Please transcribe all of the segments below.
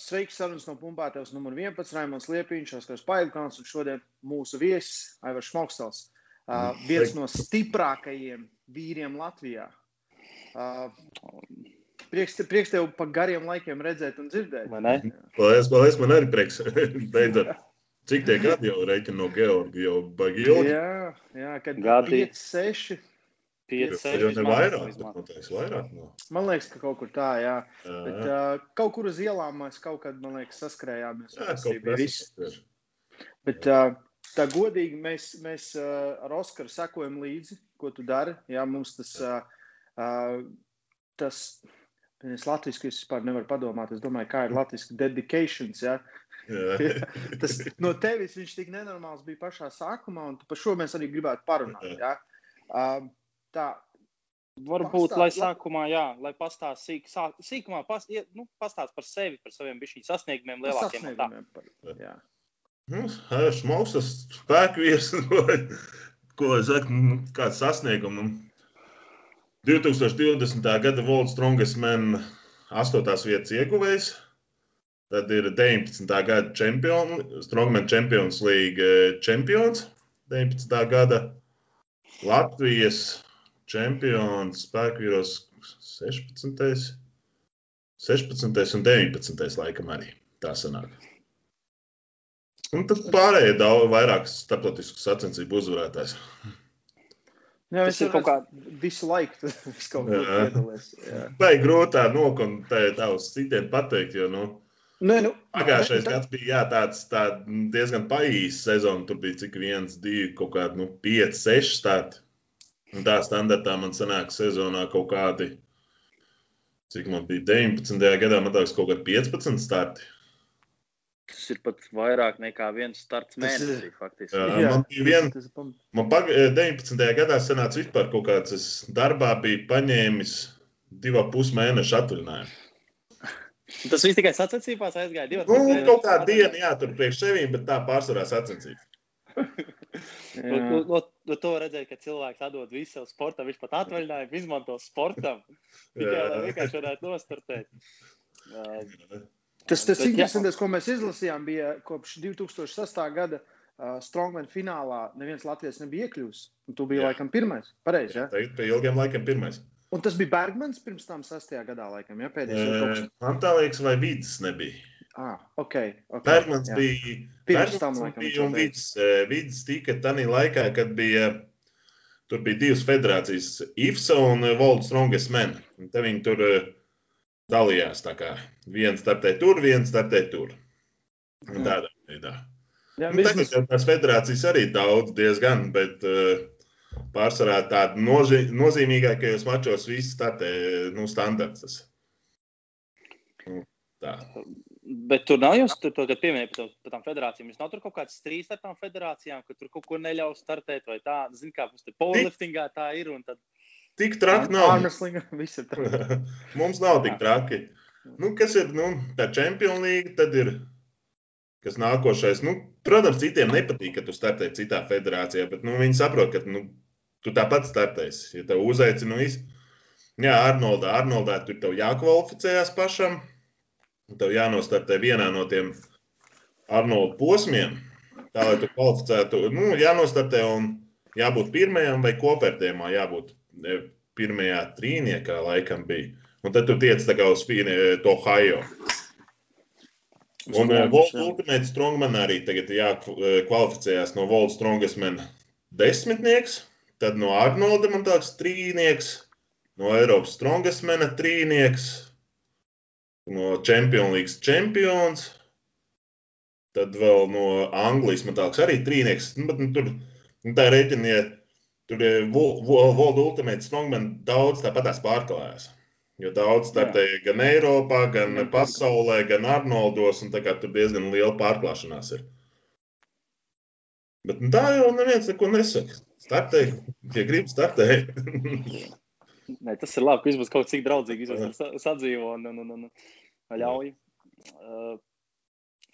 Sveiki, sarunas no Pumpētavas numur 11, Raimons Liepiņš, Oskars Pailkāns un šodien mūsu viesis Aivars Šmaukstals. Uh, viens no stiprākajiem vīriem Latvijā. Uh, prieks, prieks tev pa gariem laikiem redzēt un dzirdēt. Paldies, paldies, man arī prieks. Beidzot. Cik tie gadi jau reiķina no Georgi, jau baigi ilgi? Jā, jā kad Gadi. 5, 6. 5, Tas 6, jau ir vairāk, bet noteikti vairāk. No. Man liekas, ka kaut kur tā, jā. Bet Jā, uh, kaut kur uz ielām mēs kaut kad, man liekas, saskrējāmies. jā, Tas kaut kas viss. Bet uh, tā godīgi mēs, mēs uh, ar Oskaru sekojam līdzi, ko tu dari. Jā, mums tas, uh, uh, tas es latviešu vispār nevaru padomāt. Es domāju, kā ir latviešu dedications. Jā. Jā. Tas no tevis viņš tik nenormāls bija pašā sākumā, un par šo mēs arī gribētu parunāt. Jā. Uh, tā, Varbūt, Pastāst, lai la- sākumā, jā, lai pastāst sīk, sā, sīkumā, pas, ie- nu, pastāst par sevi, par saviem bišķiņu sasniegumiem, lielākiem sasniegumiem par- jā. Nu, Šmauks, spēkvīrs, ko, ko es saku, nu, kāds sasniegums. Nu, 2020. gada World Strongest Man 8. vietas ieguvējs. Tad ir 19. gada čempion, Strongman Champions League eh, čempions. 19. gada Latvijas čempions spēkvīros 16. 16. un 19. laikam arī tā sanāk. Un tad pārējie daudz vairāk starptautisku sacensību uzvarētājs. Jā, Tas viņš ir kaut kā- visu laiku tas kaut kā Jā. piedalās. jā. Vai grūtā nokontēt tā uz citiem pateikt, jo nu, Nē, nu, pagājušais tā- gads bija jā, tāds tā, diezgan paīsts sezona. Tur bija cik viens, divi, kaut kādi nu, pieci, seši starti. Un tā standartā man sanāk sezonā kaut kādi, cik man bija 19. gadā, man liekas, kaut kādi 15 starti. Tas ir pat vairāk nekā viens starts Tas ir- mēnesī, faktiski. Jā, Jā, man bija viena tas pam- Man pag 19. gadā sanāca vispār kaut kāds, es darbā biju paņēmis divu pus mēnešu atvaļinājumu. Tas viss tikai sacensībās aizgāja divas Nu, kaut kā diena, jā, tur priekš sevīm, bet tā pārsvarā sacensības. No, no, no, to redzēja, ka cilvēks atdod visu savu sportam, viņš pat atvaļinājumu izmanto sportam. Tikai lai vienkārši varētu nostartēt. Uh, Tas, tas interesantais, ko mēs izlasījām, bija kopš 2006. gada uh, Strongman finālā. Neviens Latvijas nebija iekļuvis. Un tu biji Jā. laikam pirmais. Pareizi, ja? Tagad pie ilgiem laikiem pirmais. Un tas bija Bergmans pirms tam sastajā gadā, laikam, ja? Pēdējais E. Man tā liekas, vai vidas nebija. Ah, ok. okay Bergmans jā. bija. Pirms tam, laikam, bija un vidas, vidas tika tādā laikā, kad bija. Tur bija divas federācijas, IFSA un World Strongest. Un te viņi tur dalījās. Viens startē tur, viens startē tur. Un Tādā veidā. Jā, Nu, tagad jau tās federācijas arī daudz, diezgan, bet uh, pārsvarā tāda nozi nozīmīgākajos mačos viss startē nu, standarts. Nu, tā. Bet tur nav jau tur, to, kad pieminēja par, par tām federācijām. Jūs nav tur kaut kāds strīds ar tām federācijām, ka tur kaut ko neļauj startēt vai tā. Zini, kā mums te powerliftingā tā ir. Un tad Tik traki nav. Armslinga, viss ir tā. Mums nav tik traki. Nu, kas ir nu, tā Champions League, tad ir kas nākošais. Nu, protams, citiem nepatīk, ka tu startē citā federācijā, bet nu, viņi saprot, ka nu, tu tāpat startēsi. Ja tev uzaicina, nu. Jā, Arnoldā, Arnoldā tur tev jākvalificējas pašam. Tev jānostartē vienā no tiem Arnolda posmiem, tā lai tu kvalificētu. Nu, jānostartē un jābūt pirmajam vai kopvērtējumā, jābūt pirmajā trīniekā, laikam bija. Un tad tu tiec tā kā uz to Ohio. Un uh, World Ultimate Strongman arī tagad jākvalificējās no World Strongest Man desmitnieks, tad no Arnolda man tāds trīnieks, no Eiropas Strongest Man trīnieks, no Champions League čempions, tad vēl no Anglijas man tāds arī trīnieks. Nu, bet, nu, tur nu, tā rēķina, ja tur ir World Ultimate Strongman daudz tāpatās pārklājās. Jo daudz startēja gan Eiropā, gan Jā. pasaulē, gan Arnoldos, un tā kā tur diezgan liela pārklāšanās ir. Bet nu, tā jau neviens neko nesaka. Startē, ja grib startēt. Nē, tas ir labi, ka būs kaut cik draudzīgi vismaz sa- sadzīvo un, un, un, un ļauj. Uh,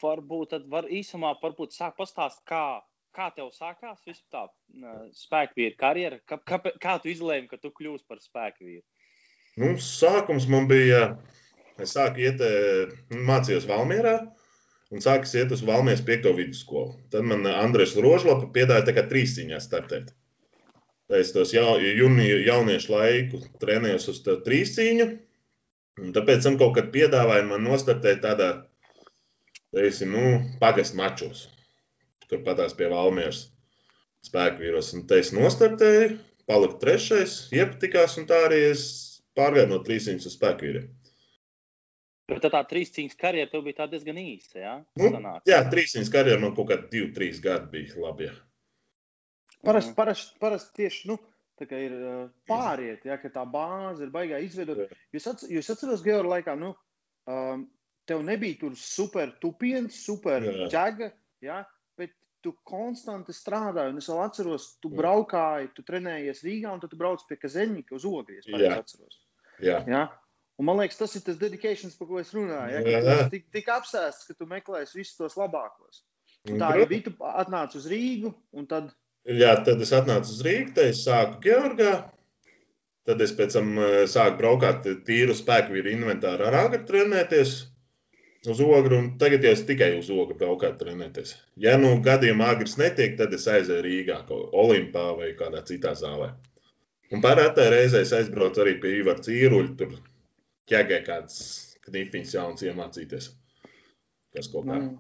varbūt tad var īsumā varbūt sāk pastāst, kā, kā tev sākās visu tā uh, spēkvīra karjera. Kā, kā, kā tu izlēmi, ka tu kļūsi par spēkvīru? Nu, sākums man bija es sāku iet, mācījos Valmierā un sāku iet uz Valmieras piekto vidusskolu. Tad man Andrēs Rožlapa piedāja tā kā trīsciņā startēt. Es tos ja, jauniešu laiku trenējos uz trīsciņu, un tāpēc tam kaut kad piedāvāja man nostartēt tādā, teiksim, nu, pagastu mačos, kur patās pie Valmieras spēku vīros. Un te es nostartēju, paliku trešais, iepatikās, un tā arī es pārgāju no trīsciņas uz spēku vīriem. Bet tā, tā trīs cīņas karjera tev bija diezgan īsa. Ja? Nu, Sanāks. jā, trīs cīņas karjera man kaut kādi divi, trīs gadi bija labi. Ja. Parasti parast, parast tieši nu, ir pāriet, ja, ka tā bāze ir baigā izveidot. Jūs, atc jūs atceros, Georgi, laikā, nu, um, tev nebija tur super tupiens, super jā. ķēga, ja, bet tu konstanti strādāji. Un es vēl atceros, tu jā. braukāji, tu trenējies Rīgā, un tad tu brauc pie Kazeņika uz Ogries. Jā. Atceros. Jā. Ja? Un man liekas, tas ir tas dedikācijas, par ko es runāju. Ja? Esi tik, tik apsēsts, ka tu meklēsi visus tos labākos. Un tā arī bija. Tu atnāc uz Rīgu, un tad. Jā, tad es atnācu uz Rīgu, tad es sāku Georgā. Tad es pēc tam eh, sāku braukāt tīru spēku vīru inventāru ar agru trenēties uz ogru, un tagad jau es tikai uz ogru braukāt trenēties. Ja nu gadījumā agrs netiek, tad es aizēju Rīgā, Olimpā vai kādā citā zālē. Un pārētā reizē es aizbraucu arī pie Ivara Cīruļa, tur ķēgē kādas knifiņas jaunas iemācīties. Kas kaut kā. Mm.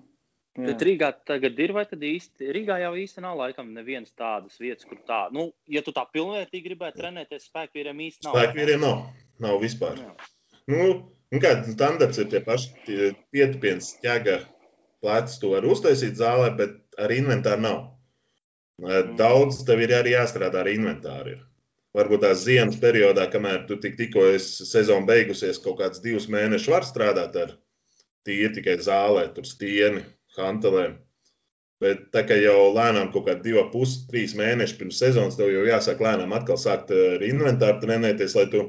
Jā. Bet Rīgā tagad ir, vai tad īsti? Rīgā jau īsti nav laikam nevienas tādas vietas, kur tā, nu, ja tu tā pilnvērtīgi gribētu trenēties, spēkvīriem īsti nav. Spēkvīriem nav, nav vispār. Jā. Nu, nu kā standarts ir tie paši pietupiens ķēga plecs, tu vari uztaisīt zālē, bet ar inventāru nav. Mm. Daudz tev ir arī jāstrādā ar inventāru. Ir varbūt tās ziemas periodā, kamēr tu tik, tikko sezona beigusies, kaut kāds divus mēnešus var strādāt ar tīri tikai zālē, tur stieni, hantelēm. Bet tā kā jau lēnām kaut kādi divi, pusi, trīs mēneši pirms sezonas, tev jau jāsāk lēnām atkal sākt ar inventāru trenēties, lai tu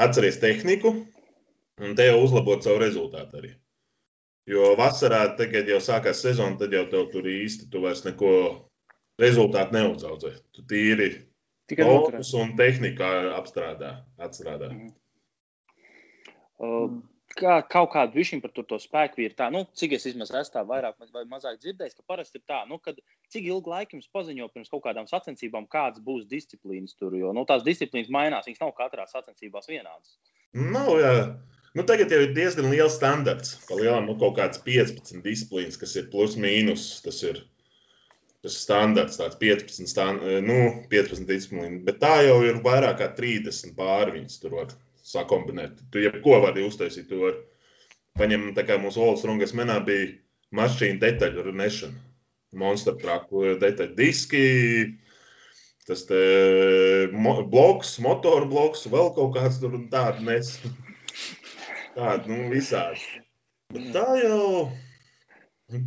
atceries tehniku un te jau uzlabot savu rezultātu arī. Jo vasarā, tagad jau sākās sezona, tad jau tev tur īsti tu vairs neko rezultātu neuzaudzē. Tu tīri Tikai Lotus un tehnikā apstrādā, atstrādā. Mm uh, kā, kaut kādu višķiņu par to, spēku ir tā, nu, cik es vismaz esmu tā vairāk vai mazāk dzirdējis, ka parasti ir tā, nu, kad cik ilgu laiku jums paziņo pirms kaut kādām sacensībām, kādas būs disciplīnas tur, jo, nu, tās disciplīnas mainās, viņas nav katrā sacensībās vienādas. Nav, jā. Nu, tagad jau ir diezgan liels standarts. Palielinām nu, kaut kāds 15 disciplīnas, kas ir plus mīnus. Tas ir tas standarts, tāds 15, stand, nu, 15 disciplīna, bet tā jau ir vairāk kā 30 pāri viņas tur var sakombinēt. Tu jebko vari uztaisīt, tu vari paņemt, tā kā mūsu Olas rungas menā bija mašīna detaļu nešana, monster traku detaļu diski, tas te mo, bloks, motoru bloks, vēl kaut kāds tur un tādu nes. Tādu, nu, visādi. Bet tā jau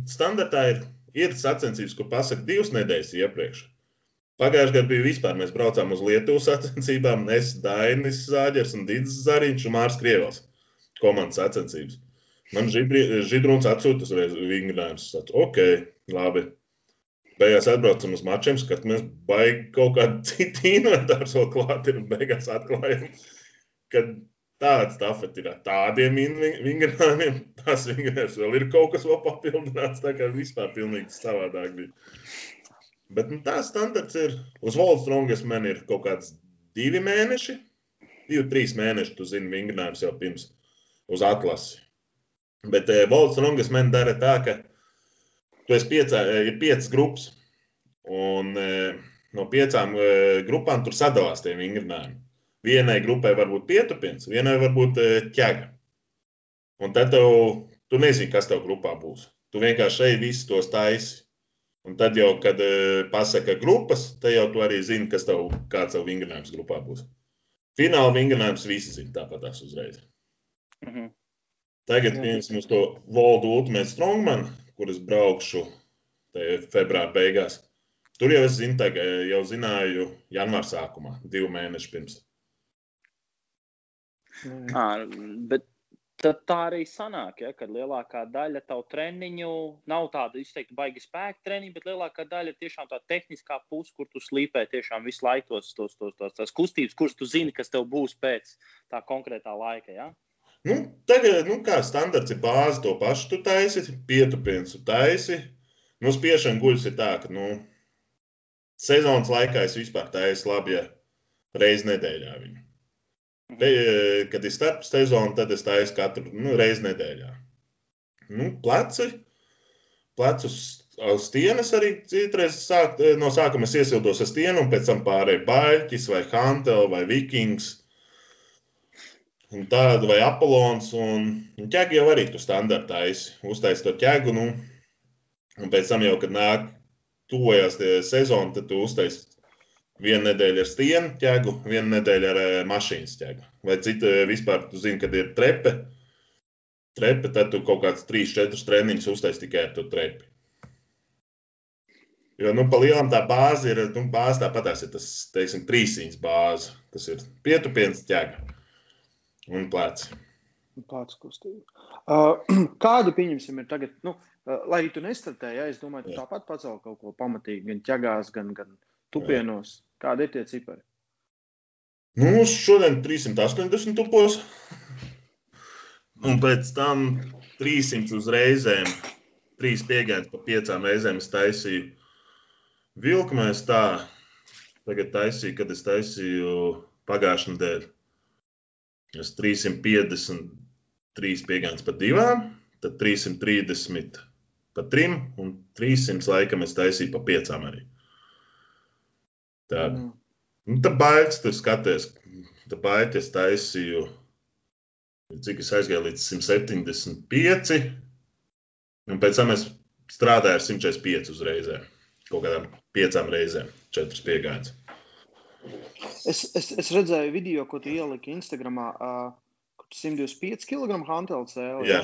standartā ir Ir sacensības, kur pasaka divas nedēļas iepriekš. Pagājušajā gadā bija vispār. Mēs braucām uz Lietuvas sacensībām. Es, Dainis Zāģers un Digis Zariņš un Mārs Krievels komandas sacensības. Man Židrūns atsūta uzreiz vingrinājums. Ok, labi. Beigās atbraucam uz mačiem, skatāmies, baigi kaut kādu citu inventāru vēl klāt ir beigās atklājam, ka Tāds tafet ir ar tādiem vingrinājumiem. Tas vingrinājums vēl ir kaut kas vēl papildināts. Tā kā vispār pilnīgi savādāk bija. Bet nu, tā standarts ir. Uz Volts Strongas man ir kaut kāds divi mēneši. Divi, trīs mēneši, tu zini, vingrinājums jau pirms uz atlasi. Bet eh, Volts Strongas man dara tā, ka tu esi piecā, eh, ir piecas grupas. Un eh, no piecām eh, grupām tur sadalās tie vingrinājumi. Vienai grupai var būt pietupiens, vienai var būt e, ķēga. Un tad tev, tu nezini, kas tev grupā būs. Tu vienkārši šeit visu tos taisi. Un tad jau, kad e, pasaka grupas, tad jau tu arī zini, kas tev, kāds tev vingrinājums grupā būs. Fināla vingrinājums visi zina tāpat tās uzreiz. Mm -hmm. Tagad viens mums to Voldu Ultimate Strongman, kuras braukšu februāra beigās. Tur jau es zinu, tagad jau zināju janvāra sākumā, divu mēnešu pirms. À, bet tad tā arī sanāk, ja, kad lielākā daļa tavu treniņu nav tāda izteikti baigi spēka treniņa, bet lielākā daļa ir tiešām tā tehniskā puse, kur tu slīpē tiešām visu laiku tos, tos, tos, tos, tos kustības, kuras tu zini, kas tev būs pēc tā konkrētā laika. Ja? Nu, tagad, nu, kā standarts ir bāze, to pašu tu taisi, pietupiens tu taisi. Nu, spiešana guļus ir tā, ka, nu, sezonas laikā es vispār taisu labi, ja reizi nedēļā viņu. Be, kad ir starp sezonu, tad es taisu katru nu, reizi nedēļā. Nu, pleci, plecus uz stienas arī citreiz sāk, no sākuma es iesildos ar stienu, un pēc tam pārēju baļķis vai hantel vai vikings. Un tādu vai apelons, un, ķēgi jau arī tu standartaisi. Uztaisi to ķēgu, nu, un pēc tam jau, kad nāk tuvojas sezona, tad tu uztaisi vienu nedēļu ar stienu ķēgu, vienu nedēļu ar mašīnas ķēgu. Vai citu vispār, tu zini, kad ir trepe, trepe, tad tu kaut kāds 3-4 treniņus uztaisi tikai ar to trepi. Jo, nu, pa lielam tā bāze ir, nu, bāze tāpatās ir tas, teiksim, trīsīņas bāze, kas ir pietupiens ķēga un plēts. Plēts kustība. Uh, kādi, pieņemsim, ir tagad, nu, uh, lai arī tu nestartēji, ja, es domāju, tu Jā. tāpat pacēli kaut ko pamatīgi, gan ķegās, gan, gan tupienos. Jā. Kādi ir tie cipari? Nu, šodien 380 tupos, un pēc tam 300 uz reizēm, trīs piegājas pa piecām reizēm es taisīju Vilkmēs tā, tagad taisīju, kad es taisīju pagājušā nedēļa. Es 353 piegājas pa divām, tad 330 pa trim un 300 laikam es taisīju pa piecām arī. Tā. Mm. Nu, tā baigts, tu skaties, tā baigts es taisīju, cik es aizgāju līdz 175, un pēc tam es strādāju ar 145 uzreizēm kaut kādām piecām reizēm, četras piegādes. Es, es, es redzēju video, ko tu ieliki Instagram, uh, kur 125 kg. Jā.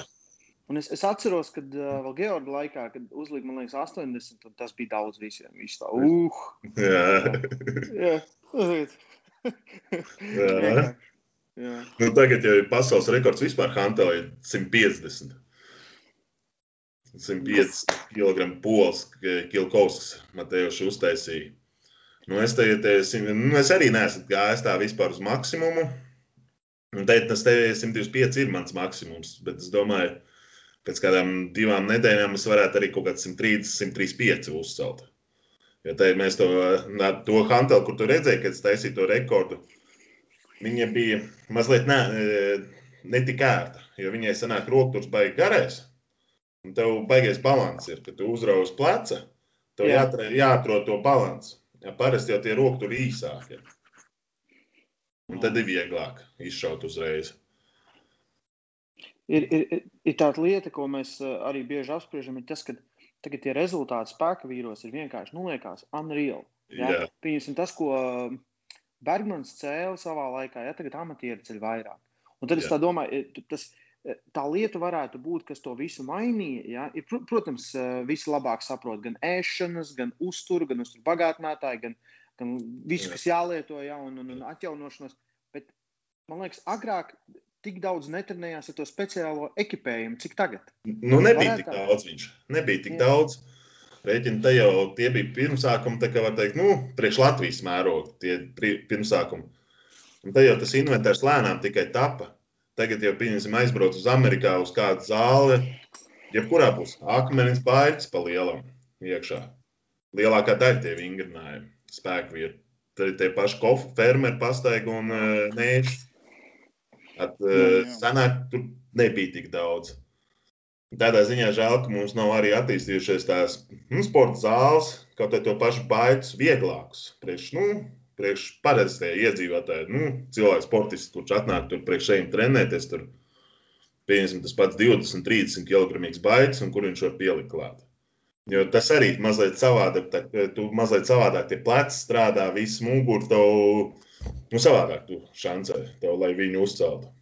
Un es, es atceros, kad uh, vēl Georgija laikā, kad uzlika, man liekas, 80, un tas bija daudz visiem. Viņš tā, uh! Jā. Jā. Jā. Jā. Nu, tagad jau ir pasaules rekords vispār hantelī 150. 105 kg pols, Kilkovs Matejos uztaisīja. Nu, es, te, te, nu, es arī neesmu gājis tā vispār uz maksimumu. Un te, tas 125 ir mans maksimums, bet es domāju, pēc kādām divām nedēļām es varētu arī kaut kāds 130, 135 uzcelt. Jo te mēs to, to hanteli, kur tu redzēji, kad es taisīju to rekordu, viņa bija mazliet ne, netik ērta, jo viņai sanāk rokturs baigi garais. Un tev baigais balans ir, ka tu uzrauj uz pleca, tev Jā. jāatrod, jāatrod to balansu. Ja, parasti jau tie roki tur īsāki. Un tad ir vieglāk izšaut uzreiz. Ir, ir, ir tāda lieta, ko mēs eh, arī bieži apspriežam, ir tas, ka tagad tie rezultāti spēka vīros ir vienkārši, nu, liekas, unreal. Ja? Jā. Pieņemsim tas, ko Bergmans cēla savā laikā, ja tagad amatieri ceļ vairāk. Un tad es Jā. tā domāju, tas ir tā lieta varētu būt, kas to visu mainīja. Ja? Ir, protams, visi labāk saprot gan ēšanas, gan uzturu, gan uzturu bagātinātāju, gan, gan visu, kas jālieto, ja? un, un, un atjaunošanos. Bet man liekas, agrāk tik daudz netrenējās ar to speciālo ekipējumu, cik tagad. Nu, nebija tik daudz viņš. Nebija tik Jā. daudz. Rēķini te jau tie bija pirmsākumi, tā kā var teikt, nu, priekš Latvijas mēroga tie pirmsākumi. Un te jau tas inventārs lēnām tikai tapa. Tagad jau pieņemsim aizbraukt uz Amerikā uz kādu zāli. Jebkurā pusē akmenis baigts pa lielam iekšā. Lielākā daļa tie vingrinājumi, spēku vietu. Ir tie paši kofu, fermeri, pastaigi un uh, nēši. At, uh, senāk tur nebija tik daudz. Tādā ziņā žēl, ka mums nav arī attīstījušies tās nu, sporta zāles, kaut arī to pašu baigus vieglākus. Priekš, nu, priekš parastie iedzīvotāji, nu, cilvēks, sportists, kurš atnāk tur priekš šeit trenēties, tur pieņemsim tas pats 20, 30 kg baigs, un kur viņš var pielikt klāt. Jo tas arī mazliet savādāk, tā, tu mazliet savādāk tie pleci strādā, viss mugurs tev, nu, savādāk tu šancē tev, lai viņu uzceltu.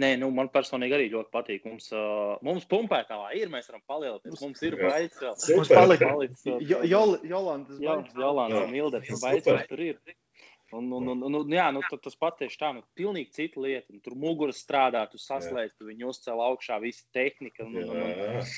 Nē, nu, man personīgi arī ļoti patīk. Mums, uh, mums pumpētājā ir, mēs varam palielināties. Mums ir baigts. Mums palika palicis. Jolantas baigts. Jolantas un Ildes baigts tur ir. Un, un, un, un, un, jā, nu, tas pat tieši tā, nu, pilnīgi cita lieta. Nu, tur muguras strādā, tu saslēdz, tu viņu uzcēl augšā, visa tehnika. Un, un, un, un,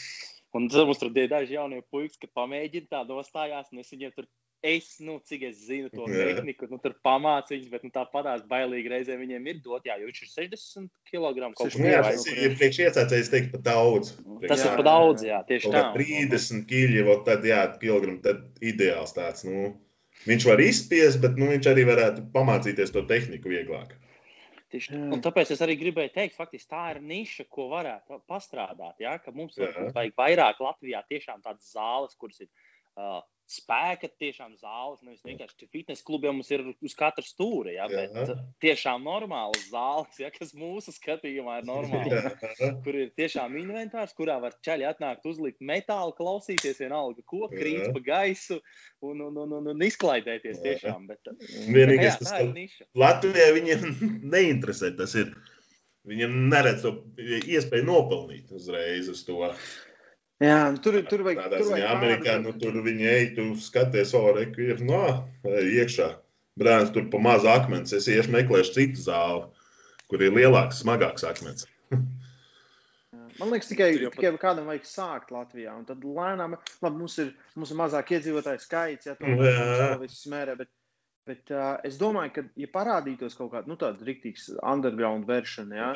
un tad mums tur bija daži jaunie puikas, ka pamēģina tā nostājās, un es viņiem tur es, nu, cik es zinu to Jā. tehniku, nu, tur pamācu viņus, bet nu, tāpatās bailīgi reizē viņiem ir dot, jā, jo viņš ir 60 kg kur ir priekš iecēcējs, teikt, pat daudz. Tas Jā, ir pa daudz, jā, tieši tā. kā 30 kg, tad, jā, kilogramu, tad ideāls tāds. Nu, viņš var izspiest, bet nu, viņš arī varētu pamācīties to tehniku vieglāk. Tieši, un tāpēc es arī gribēju teikt, faktiski tā ir niša, ko varētu pastrādāt. Ja? Ka mums vajag vairāk Latvijā tiešām tādas zāles, kuras ir uh, spēka tiešām zāles. Nevis vienkārši fitnes klubiem mums ir uz katra stūra, ja? Jā. bet uh, tiešām normālas zāles, ja? kas mūsu skatījumā ir normālas. Jā. Kur ir tiešām inventārs, kurā var ceļā atnākt, uzlikt metālu, klausīties vienalga, ko krīt Jā. pa gaisu un, un, un, un, un izklaidēties Jā. tiešām. Bet, uh, Vienīgais, jā, ir ka. Latvijai viņiem neinteresē tas ir. Viņam neredz to iespēju nopelnīt uzreiz uz to. Jā, nu, tur, tur vajag. Tādā Tur ziņā Amerikā nu, tur viņi ej, tu skaties, o, reku ir no, ej iekšā. Brālis tur pa mazu akmens. Es iešu meklēšu citu zāli, kur ir lielāks, smagāks akmens. Jā. Man liekas, tikai, tikai kādam vajag sākt Latvijā. Un tad lēnām, labi, mums ir, mums ir mazāk iedzīvotāju skaits, ja Jā. tā viss smērē. Bet, bet uh, es domāju, ka, ja parādītos kaut kāda nu, tāda rīktīga underground versija, ja,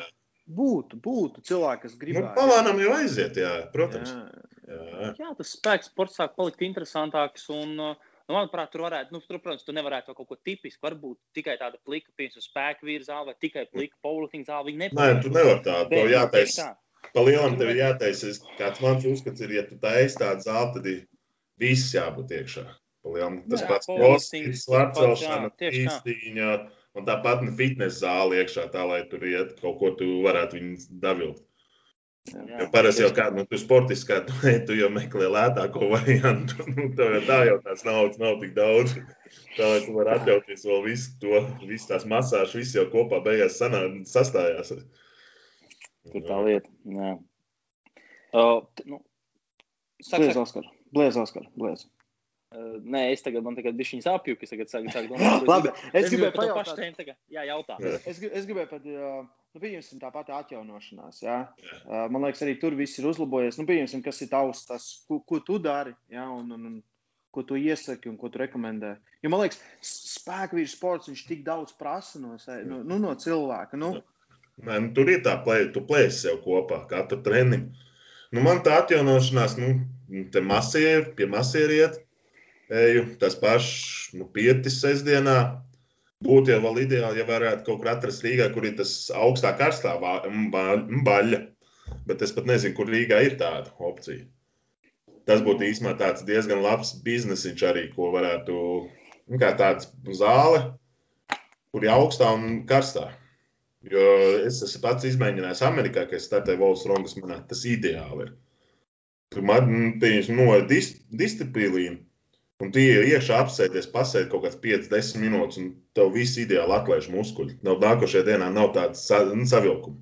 būtu, būtu cilvēki, kas Nu, gribētu. palānam jau aiziet, jā, protams. Jā. Jā. Jā, tas spēks sports sāk palikt interesantāks. Un, nu, manuprāt, tur varētu, nu, tur, protams, tu nevarētu to kaut ko tipisku. Varbūt tikai tāda plika, piemēram, spēka virzāle vai tikai plika powerlifting zāle. Viņi Nē, tu nevari tādu. Tev jātaisa. tā. Pa lielam tev ir jātaisa. Kāds mans uzskats ir, ja tu taisi tādu zāli, tad ir viss jābūt iekšā. Pa lielam tas Jā, pats svarcelšana, jā, tieši tā. Un tāpat ne fitnes zāle iekšā, tā lai tur iet kaut ko tu varētu viņus davilkt. Jā, parasti jau kādu, nu, tu sportists, kā tu, tu jau meklē lētāko variantu. Nu, tev jau tā jau tās naudas nav tik daudz. Tā lai tu vari atļauties vēl visu to, visu tās masāžas, viss jau kopā beigās sanā, sastājās. Tur tā lieta. Jā. Uh, nu, saka, saka, Oskar. Bliez, Oskar. Bliez. Uh, nē, es tagad, man tagad bišķiņas apjuku, es tagad sāku, sāku domāt. Labi, es gribēju par to pajautāt. pašu tēmu tagad. Jā, jautā. Jā. Es, gri- es gribēju pat, nu, pieņemsim tā pati atjaunošanās. Ja? Jā. Uh, man liekas, arī tur viss ir uzlabojies. Nu, pieņemsim, kas ir tavs, tas, ko, ko tu dari, ja? un, un, un ko tu iesaki un ko tu rekomendē. Jo man liekas, spēka vīrs sports, viņš tik daudz prasa no, se- nu, nu, no cilvēka. Nu, Nē, nu, tur ir tā, plē, tu plēsi sev kopā, katru treniņu. Nu, man tā atjaunošanās, nu, te masieri, pie masīriet, eju, tas pašs, nu, pietis sestdienā. Būtu jau vēl ideāli, ja varētu kaut kur atrast Rīgā, kur ir tas augstā karstā va- ba- baļļa. Bet es pat nezinu, kur Rīgā ir tāda opcija. Tas būtu īstenībā diezgan labs biznesiņš arī, ko varētu, nu, tāds zāle, kur ir augstā un karstā. Jo es esmu pats izmēģinājis Amerikā, kad es startēju manā. Tas ideāli ir. Tur man pieņems no dis, disciplīna, un tu ej iekšā apsēties, pasēdi kaut kāds 5-10 minūtes, un tev viss ideāli atlaiž muskuļi. Nav nākošajā dienā nav tādas sa, nu, savilkuma.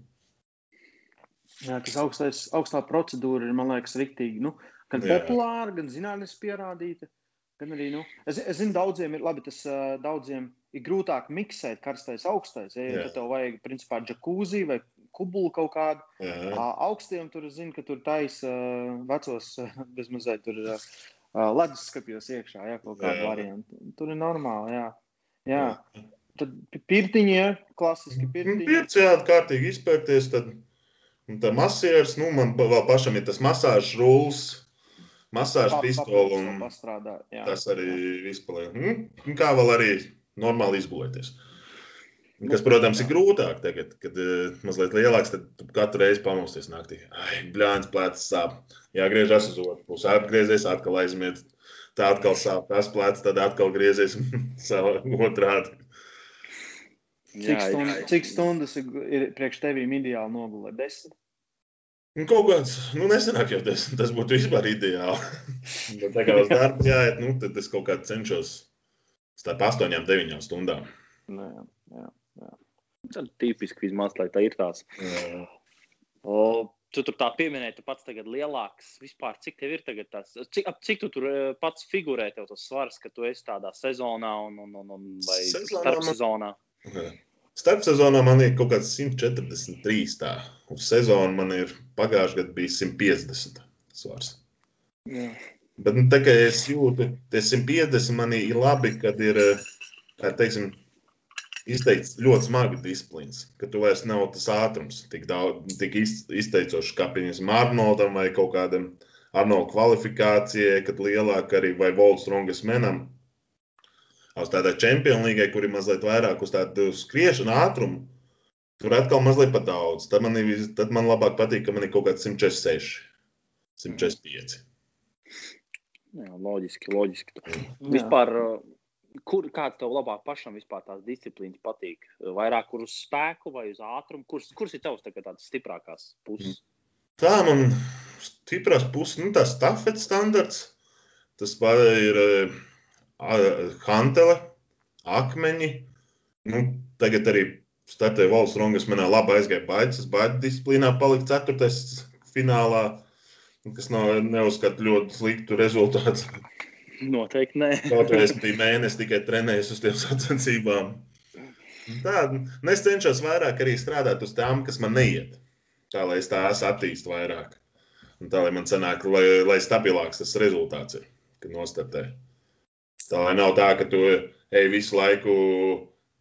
jā, tas augstais, augstā procedūra ir, man liekas, riktīgi. Nu, gan Jā. populāra, gan zinātnēs pierādīta. Gan arī, nu, es, es zinu, daudziem ir labi, tas uh, daudziem ir grūtāk miksēt karstais, augstais. Ja, ja tev vajag, principā, džekūzi vai kubulu kaut kādu. Ā, Augstiem tur es zinu, ka tur taisa uh, vecos, uh, bezmazliet tur uh, leduskapjos iekšā, jā, kaut kāda Jā. varianta. Tur ir normāli, jā. jā. Tad pi- pirtiņi, ja, klasiski Nu, pirtiņi. Pirts jā, kārtīgi izpērties, tad un tā masieris, nu, man vēl pašam ir tas masāžas rulis, masāžas pistoli, un pastrādā, jā. tas arī viss paliek. Nu, kā vēl arī normāli izgulēties. Un Kas, protams, ir grūtāk tagad, kad ir mazliet lielāks, tad katru reizi pamosties naktī. Ai, blāns, plecs sāp. Jāgriežas uz otru pusi, atgriezies, atkal aizmiet. Tā atkal sāp, tas plecs, tad atkal griezies savā otrādi. Cik, stund, cik stundas ir, priekš tevīm ideāli nogulēt? Desmit. Nu, kaut kāds, nu, nesenāk jau tas, tas būtu vispār ideāli. Bet tā kā uz darbu jāiet, nu, tad es kaut kā cenšos starp 8, 9 stundām. Nu, jā, jā. Tas ir tipiski vismaz, lai tā ir tās. Jā. O, tu tur tā pieminēji, tu pats tagad lielāks. Vispār, cik tev ir tagad tas? Cik, ap cik tu tur eh, pats figurē tev tas svars, ka tu esi tādā sezonā un, un, un, un vai Sezonā starp man- sezonā? Starpsezonā man ir kaut kāds 143. Tā. Uz sezonu man ir pagājušajā gadā bija 150 svars. jā. Bet nu, tā kā es jūtu, ka 150 man ir labi, kad ir, kā teiksim, izteikts ļoti smagi disciplīns, ka tu vairs nav tas ātrums tik, daudz, tik izteicošs kā, piemēram, Arnoldam vai kaut kādam Arnolda kvalifikācijai, kad lielāk arī vai Volstrongas menam. Uz tādā čempionu līgai, kur ir mazliet vairāk uz tādu skriešanu ātrumu, tur atkal mazliet pat daudz. Tad man, ir, tad man labāk patīk, ka man ir kaut kāds 146, 145. Jā, loģiski, loģiski. Vispār, kur, kāds tev labāk pašam vispār tās disciplīnas patīk? Vairāk uz spēku vai uz ātrumu? Kurs, kurs ir tavs tā tāds stiprākās puses? Tā man stiprās puses, nu tā stafetes standarts. Tas ir uh, hantele, akmeņi. Nu, tagad arī startēja valsts rungas, manā labi aizgāja baidzes, baidzes disciplīnā palika ceturtais finālā kas nav neuzskata ļoti sliktu rezultātu. Noteikti nē. Kaut arī es biju mēnesi tikai trenējis uz tiem sacensībām. Tā, es cenšos vairāk arī strādāt uz tām, kas man neiet. Tā lai es tās attīstu vairāk. Un tā lai man sanāk, lai, lai stabilāks tas rezultāts ir, kad nostartē. Tā lai nav tā, ka tu ej visu laiku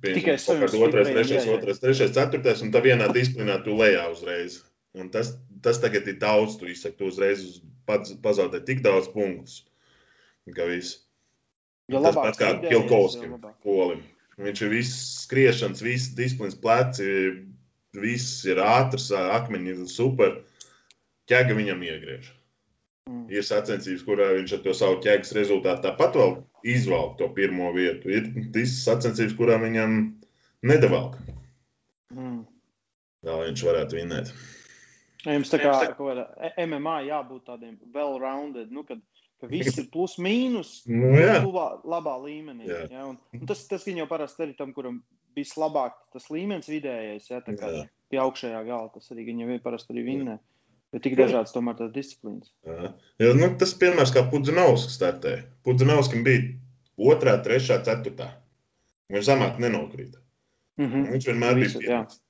tikai otrais, trešais, otrais, trešais, ceturtais, un tā vienā disciplinā tu lejā uzreiz. Un tas, tas tagad ir daudz. Tu izsaki, tu uzreiz pazaudē tik daudz punktus. Ka viss. Jo tas pats kā Kilkovskim, polim. Viņš ir viss skriešanas, viss disciplīnas pleci, viss ir ātrs, akmeņi ir super. Ķēga viņam iegriež. Mm. Ir sacensības, kurā viņš ar to savu ķēgas rezultātu tāpat vēl izvelk to pirmo vietu. Ir visas sacensības, kurā viņam nedavalk. Mm. Vēl viņš varētu vinēt. Jums tā kā MMA jābūt tādiem well-rounded, nu, kad, ka viss ir plus mīnus, nu, labā, labā līmenī. Jā. Ja? Un, un tas, tas jau parasti arī tam, kuram vislabāk tas līmenis vidējais, ja? tā kā jā. pie augšējā gala, tas arī viņam ir parasti arī vinnē. Bet tik dažādas tomēr tās disciplīnas. Jā. Ja, nu, tas piemērs kā Pudzinovskis startē. Pudzinovskim bija otrā, trešā, ceturtā. Viņš zemāk nenokrita. Mm -hmm. Viņš vienmēr bija pirmais.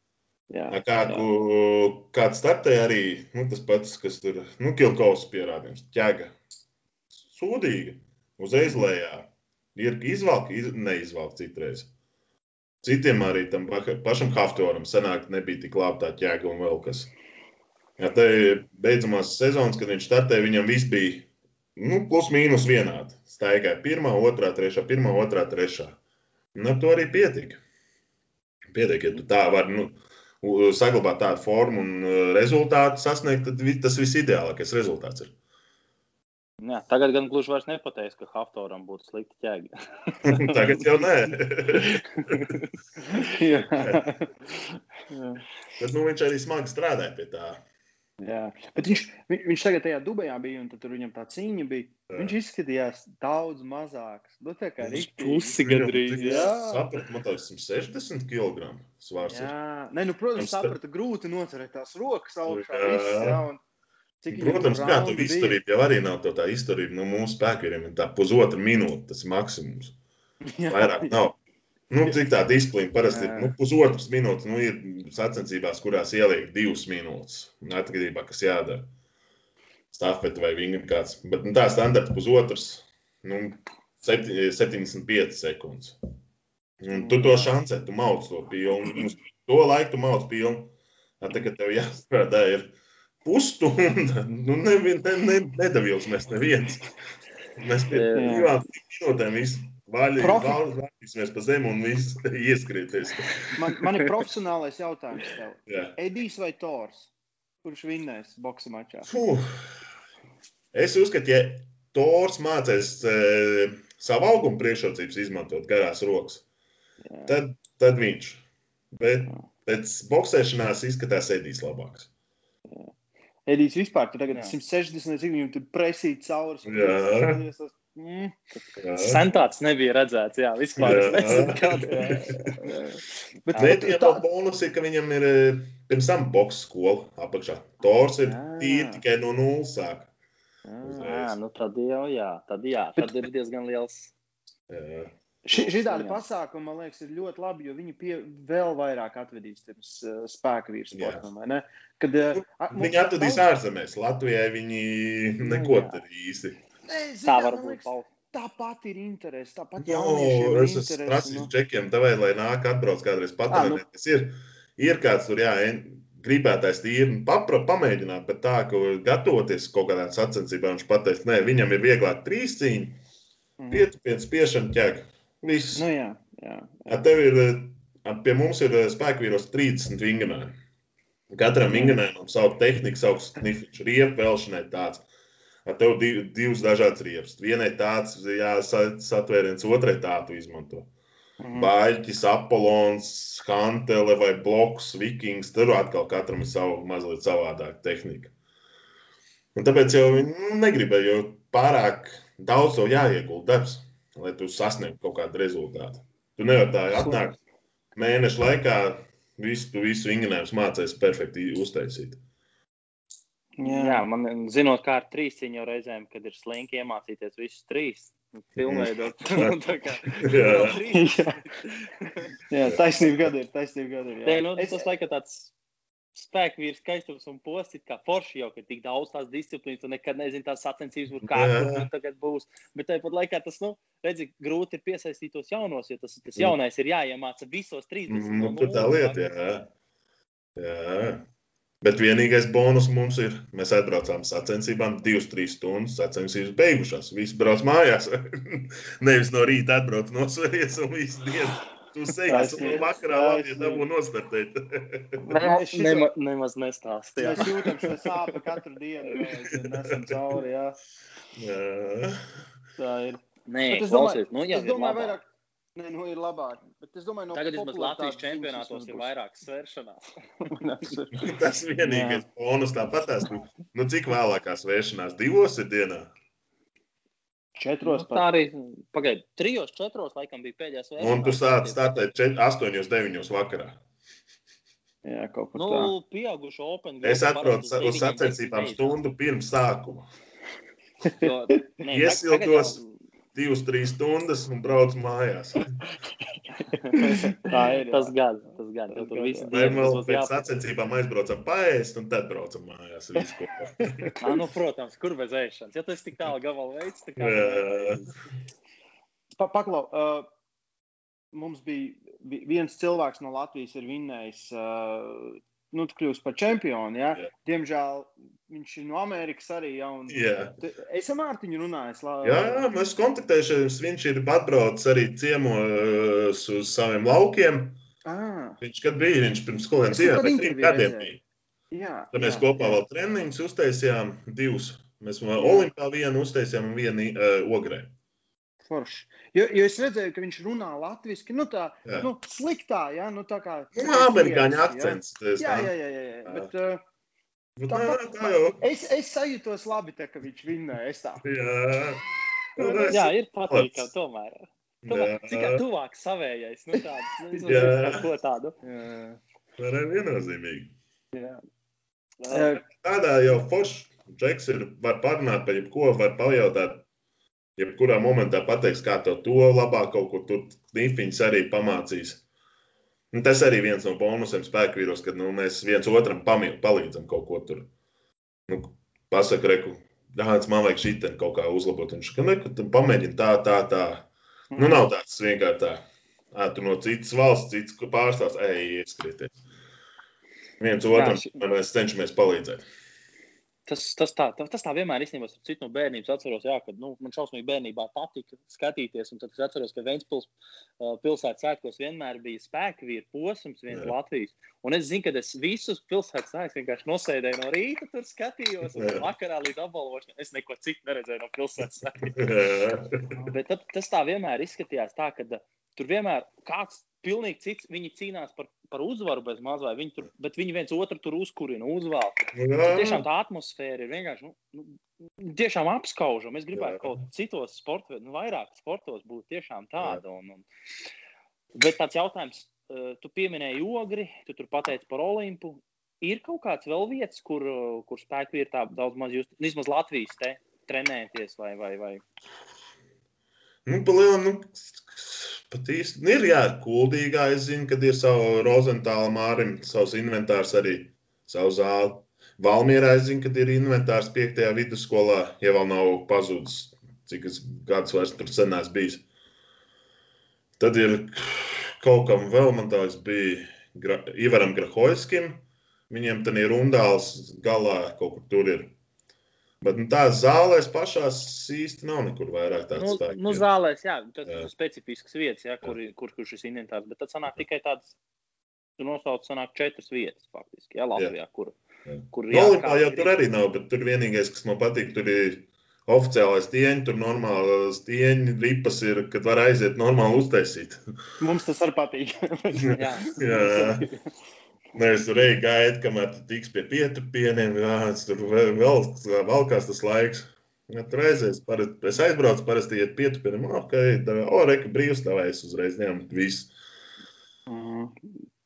Jā, kādu, jā. kāds startēja arī nu, tas pats, kas tur nu, Kilkaus pierādījums, ķēga. Sūdīga, uzreiz lejā. Ir izvalka, iz, neizvalka citreiz. Citiem arī tam pašam Haftoram senāk nebija tik labi tā ķēga un vēl kas. Jā, te beidzamās sezonas, kad viņš startēja, viņam viss bija nu, plus mīnus vienādi. Staigāja pirmā, otrā, trešā, pirmā, otrā, trešā. Un ar to arī pietika. Pietiek, ja tu tā vari. Nu, saglabāt tādu formu un uh, rezultātu sasniegt, tad tas viss ideālākais rezultāts ir. Jā, tagad gan gluži vairs nepateiks, ka Haftoram būtu slikta ķēga. tagad jau nē. jā. jā. Bet nu, viņš arī smagi strādāja pie tā. Jā, bet viņš, viņš tagad tajā Dubajā bija, un tur viņam tā cīņa bija. Jā. Viņš izskatījās daudz mazāks. Nu, tā kā viņš pusi gandrīz. Jā, sapratu, man tas 160 kg svārs. Jā, Nē, nu, protams, sapratu, grūti noturēt tās rokas augšā. Jā. Viss, jā, un... Cik Protams, kā tur izturība jau arī nav tā, tā izturība. Nu, mūsu spēkiem ir tā pusotra minūte, tas ir maksimums. Jā, Vairāk nav. Nu, cik tā disciplīna parasti ir? Nu, pusotras minūtes, nu, ir sacensībās, kurās ieliek divas minūtes. Atkarībā, kas jādara. Stafeti vai viņa kāds. Bet nu, tā standarta pusotras, nu, 75 sekundes. Un tu to šancē, tu mauc to pilnu. To laiku tu mauc pilnu. Tā, kad tev jāstrādā ir pusstunda, nu, ne, ne, ne, nedavījums mēs neviens. Mēs pie divām minūtēm visu Vaļīgi, Profi... vaļīsimies pa zemi un viss ieskrieties. man, man ir profesionālais jautājums tev. Jā. Edijs vai Tors? Kurš vinnēs boxa mačā? Fuh. Es uzskatu, ja Tors mācīs e, savu augumu priekšrocības izmantot garās rokas, Jā. tad, tad viņš. Bet pēc boxēšanās izskatās Edijs labāks. Edijs vispār tur tagad Jā. 160, cik viņam tur presīt cauri. Jā. Mm. Sen tāds nebija redzēts. Jā, vispār. Jā. jā. Bet Nē, ja tā bonus ir, ka viņam ir eh, pirms tam boxe skola apakšā. Tors ir tīri tikai no nulles sāk. Jā, nu tad jau jā, tad jā, tad Bet... ir diezgan liels. Jā. Šī tāda pasākuma, man liekas, ir ļoti labi, jo viņi pie, vēl vairāk atvedīs pirms uh, spēka vīrsportam. Kad, uh, viņi atvedīs tā... ārzemēs. Latvijai viņi neko tur īsti. Nē, Tā zini, var būt. Tāpat ir interese, tāpat jauniešiem ir Nu, es esmu prasījis nu. džekiem, tev, lai nāk atbrauc kādreiz patrenēties. Ir, ir kāds tur, jā, en- gribētais tīri papra, pamēģināt, bet tā, ka gatavoties kaut kādām sacensībām, viņš pateiks, nē, viņam ir vieglāk trīs cīņi, Mhm. pietupiens, piešana ķēga. Viss. Nu, jā, jā. Ja tev ir, pie mums ir eh, spēkvīros 30 vingrinājumi. Katram vingrinājumam savu tehniku, savu snifiņu, riepu vēlšanai tāds. Ar tev div, divas dažādas riepas. Vienai tāds, jā, sa- satvēriens, otrai tādu izmanto. Mhm. Baļķis, Apollons, Hantele vai Bloks, Vikings. Tur atkal katram ir sava mazliet savādāka tehnika. Un tāpēc jau viņi nu, negribēja, jo pārāk daudz tev jāiegulda darbs, lai tu sasniegtu kaut kādu rezultātu. Tu nevari tā atnākt mēnešu laikā, visu, tu visu vingrinājumus mācīties perfekti uztaisīt. Jā, jā man zinot, kā ar trīs cīņu reizēm, kad ir slinki iemācīties visus trīs. Filmveidot. Tā kā Jā. jā, taisnība gada ir, taisnība gada ir. jā. Nē, nu, Es- tas laikam tāds spēku vīrs, skaistums un posts, kā forši jau, ka tik daudz tās disciplīnas, un nekad nezinu, tās sacensības būs kā Jā. tur tagad būs. Bet tāpat laikā tas, nu, redzi, grūti ir piesaistīt tos jaunos, jo tas, tas Mm. jaunais ir jāiemāca visos 30. Nu, no tur tā lieta, jā. jā. Bet vienīgais bonus mums ir, mēs atbraucām sacensībām, divas, trīs stundas sacensības beigušās. Visi brauc mājās. Nevis no rīta atbrauc nosveries un visu dienu. Tu un Taisnība. vakarā Taisnība. dabū nostartēt. Nema, Es šito- nema, nemaz nestāstīju. Mēs jūtam šo sāpju katru dienu. Mēs esam cauri. Jā. Jā. Tā ir. Nē, Bet es domāju- klausies, nu jau es domāju, vairāk. Nē, nu ir labāk. Bet es domāju, no Tagad vismaz Latvijas čempionātos ir vairāk svēršanās. Tas vienīgais bonus tāpat. tās, Nu, nu, cik vēlākās vēršanās? Divos ir dienā. Četros Nu, tā arī pagaidi. Trijos, četros laikam bija pēdējais vēršanās. Un tu sāc startēt 8, 9 vakarā. Jā, kaut kur Nu, tā. pieaugušo open. Es parasti uz sacensībām stundu pirms sākuma. Iesildos. tagad jau- Divas, trīs stundas un braucu mājās. Tā ir. Tas gan, tas gan. Tas tur divi vēl būs pēc sacensībām aizbraucam paēst, un tad braucam mājās. visu kopā. Ā, nu, protams, kur bez ēšanas. Ja tas tik tālu gabalu veids, tad kā. Pa, paklau, uh, mums bija vi- viens cilvēks no Latvijas, ir vinnējis, uh, nu, kļūst par čempionu. Ja? Jā. Diemžēl viņš ir no Amerikas arī. Ja, un, Jā. Te- Es ar Mārtiņu runāju. La... Jā, mēs kontaktējamies. Viņš ir atbraucis arī ciemos uz saviem laukiem. Ah, Viņš kad bija, viņš pirms kādu vai trim gadiem bija. jā, Tad mēs jā, kopā jā. vēl treniņus uztaisījām, divus. Mēs vēl Jā. Olimpā vienu uztaisījām un vienu uh, ogrē. Forši. Jo, jo es redzēju, ka viņš runā latviešu, nu tā, Jā. nu, sliktā, ja, nu tā kā. Nu, amerikāņu akcents. Jā, tā. jā, jā, jā, jā. Bet, uh, Nu, tā, tā, tā jau. es, es sajūtos labi, tā, ka viņš vinnēja. Es tā. Jā. Nu, es- Jā, ir patīkami tomēr. Jā. cik kā tuvāk savējais. Nu, tāds, nu, Jā. ko tādu. Jā. Tā ir viennozīmīgi. Jā. Tādā jau forši. Džeks ir, var parunāt par jebko, var pajautāt. Jebkurā momentā pateiks, kā tev to labāk kaut kur tur nifiņas arī pamācīs. Un tas arī viens no bonusiem spēkvīros, kad nu, mēs viens otram pamī- palīdzam kaut ko tur. Nu, pasaka, reku, Dāns, man vajag šī kaut kā uzlabot. Viņš saka, ne, ka tu pamēģini tā, tā, tā. Nu, nav tāds vienkārši tā. Ā, tu no citas valsts, cits pārstāvs, ej, ieskrieties. Viens otram mēs cenšamies palīdzēt. Tas, tas, tā, tas, tā vienmēr īstenībā ar citu no bērnības atceros, jā, kad nu, man šausmīgi bērnībā patika skatīties. Un tad es atceros, ka Vēncpils uh, pilsētas svētkos vienmēr bija spēka vīra posms, viens Jā. Latvijas. Un es zinu, ka es visus pilsētas svētkus vienkārši nosēdēju no rīta, tur skatījos, un vakarā līdz apbalvošanai es neko citu neredzēju no pilsētas svētkiem. Bet tad, tas tā vienmēr izskatījās tā, ka uh, tur vienmēr kāds pilnīgi cits, viņi cīnās par, par uzvaru bez mazā, viņi tur, bet viņi viens otru tur uzkurina, uzvelk. Tiešām tā atmosfēra ir vienkārši nu, nu, tiešām apskaužama. Es gribētu Jā. kaut citos sportos, nu, vairāk sportos būt tiešām tāda. Un, un... Bet tāds jautājums, eh, tu pieminēji ogri, tu tur pateici par Olimpu. Ir kaut kāds vēl vietas, kur, kur spēki ir tā daudz maz just, vismaz Latvijas te trenēties vai, vai, vai. Nu, palielam, nu, pat īsti nu, ir, jā, kuldīgā. Es zinu, kad ir savu Rozentāla mārim, savs inventārs arī, savu zāli. Valmierā es zinu, kad ir inventārs 5. vidusskolā, ja vēl nav pazudis. cik es gadus vairs tur senās bijis. Tad ir kaut kam vēl, man tāds bija Gra Ivaram Grahojskim. Viņiem tad ir rundāls galā, kaut kur tur ir. Bet nu, tās zālēs pašās īsti nav nekur vairāk tādas Nu, spēku. nu zālēs, jā, tas Jā. ir specifisks vietas, jā, kur, ir- kur, kur šis inventārs. Bet tad sanāk tikai tādas, tu nosauc, sanāk četras vietas faktiski, jā, Latvijā, kur, Jā. kur Nu, Olimpā jau tur arī nav, bet tur vienīgais, kas man patīk, tur ir oficiālais tieņi, tur normāls tieņi, ripas ir, kad var aiziet normāli uztaisīt. Mums tas arī patīk. Jā. Jā. Nevis tur ej gaidi, kamēr tu tiks pie pietupieniem, jā, tur vēl, vēl valkās tas laiks. Ja tur aizies, parasti, es aizbraucu, parasti iet pietupieniem, ok, o, reka brīvs, tāvēs uzreiz ņemt visu. Mhm.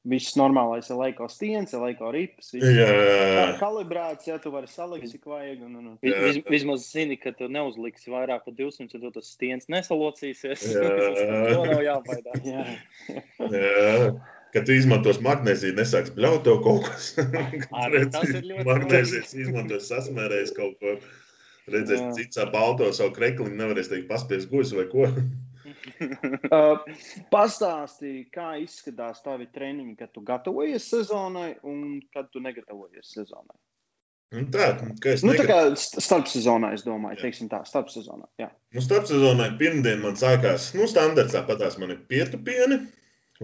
Viss normālais ir laika stiens, ir laika rips. viss Jā, kā Kalibrēts, ja tu vari salikt, cik vajag. Un, un, un. Vis, Jā. vis, vismaz zini, ka tu neuzliksi vairāk par 200, tad tas stiens nesalocīsies. Jā. to nav jābaidās. Jā. jā. Kad tu izmantos magnēziju, nesāks bļaut tev kaut kas. Arī tas ir ļoti Magnēzijas izmantos sasmērējis kaut ko. Redzēs, cits ap auto savu krekliņu nevarēs teikt paspies guļus vai ko. Uh, Pastāstīji, kā izskatās tavi treniņi, kad tu gatavojies sezonai un kad tu negatavojies sezonai. Un tā, Nu, tā kā st- starpsezonā, es domāju, Jā. teiksim tā, starpsezonā. Jā. Nu, starpsezonā pirmdien man sākās, nu, standarts tāpatās man ir pietupieni.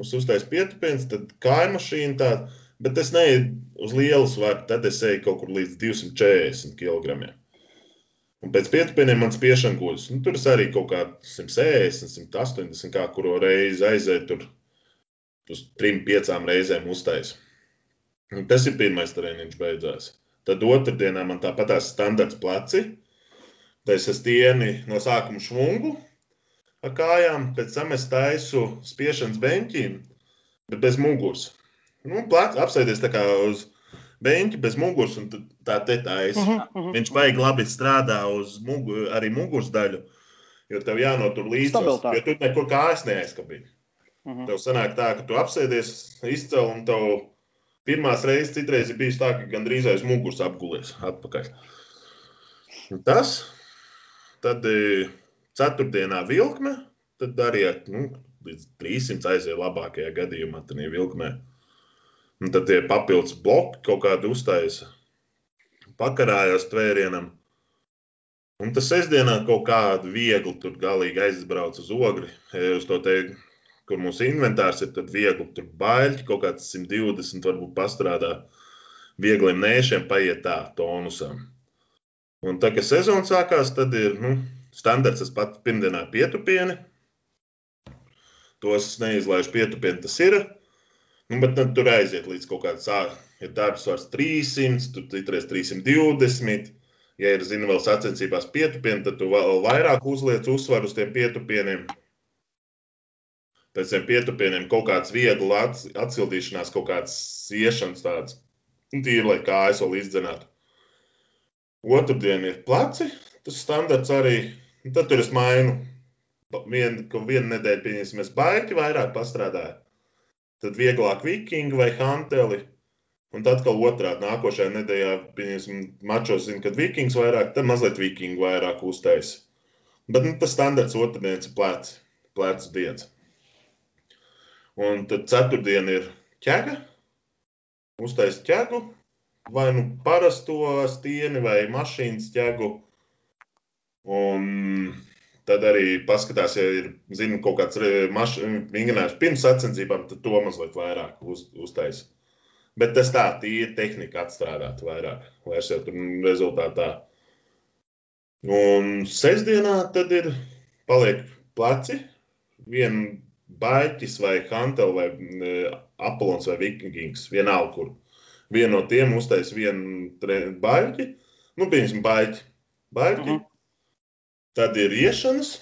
Uz uztais pietupiens, tad kāja mašīna tāda, bet es neeju uz lielu svaru, tad es eju kaut kur līdz 240 kg. Un pēc pietupieniem man spiešana guļas. Nu, tur es arī kaut kā 160, 180, kā kuru reizi aizēju tur uz trim, piecām reizēm uztais. Un tas ir pirmais treniņš beidzās. Tad otrdienā man tāpatās standarts pleci. Es stieni no sākuma švungu ar kājām, pēc tam es taisu spiešanas beņķiem, bet bez muguras. Nu, plec, apsēdies tā kā uz beņķa bez muguras un tā te taisa. Mhm, mhm. Viņš baigi labi strādā uz mugu, arī muguras daļu, jo tev jānotur līdzi. Jo tu nekur kājas neaizkabini. Mhm. Tev sanāk tā, ka tu apsēdies, izcēl un tev pirmās reizes citreiz ir bijis tā, ka gandrīz aiz muguras apgulies atpakaļ. Un tas, tad e, ceturtdienā vilkme, tad arī nu, līdz 300 aiziet labākajā gadījumā tajā vilkmē. Un tad tie papildus bloki kaut kādi uztaisa, pakarājās tvērienam. Un tas sestdienā kaut kādu viegli tur galīgi aizbrauc uz ogri, uz to te kur mūsu inventārs ir, tad viegli tur baļķi, kaut kāds 120 varbūt pastrādā. Viegliem nēšiem paiet tā, tonusam. Un tā, kad sezona sākās, tad ir nu, standarts, tas pats pirmdienā pietupieni. Tos es neizlaižu pietupieni, tas ir. Nu, bet tad tur aiziet līdz kaut kādam sākumam. Ir darbs vairs 300, tur citreiz 320. Ja ir, zini, vēl sacensībās pietupieni, tad tu vēl vairāk uzliec uzsvaru uz tiem pietupieniem pēc tam pietupieniem kaut kāds viegls ats- atsildīšanās, kaut kāds iešanas tāds. Un tīri, lai kājas vēl izdzinātu. Otradien ir pleci, tas standarts arī. Tad tur es mainu. Pa- Vien, ka vienu nedēļu, pieņemsim, es baigi vairāk pastrādāju. Tad vieglāk vikingi vai hanteli. Un tad atkal otrādi nākošajā nedēļā, pieņemsim, mačos zinu, kad vikings vairāk, tad mazliet vikingi vairāk uztais. Bet nu, tas standarts otrdienas ir pleci, plecu dienas. Un tad ceturtdiena ir ķēga. Uztaisīt ķēgu, vai nu parasto stieni, vai mašīnas ķēgu. Un tad arī paskatās, ja ir zinu, kaut kāds vingrinājums pirms sacensībām, tad to mazliet vairāk uz, uztaisīt. Bet tas tā, tīri tehnika atstrādāt vairāk, vairs jau tur rezultātā. Un sestdienā tad ir paliek pleci, viena baļķis vai hantel vai e, apelons vai vikings, vienalga kur. Vienu no tiem uztais vienu baļķi, nu, pieņemsim, baļķi. baļķi. Mhm. Tad ir iešanas,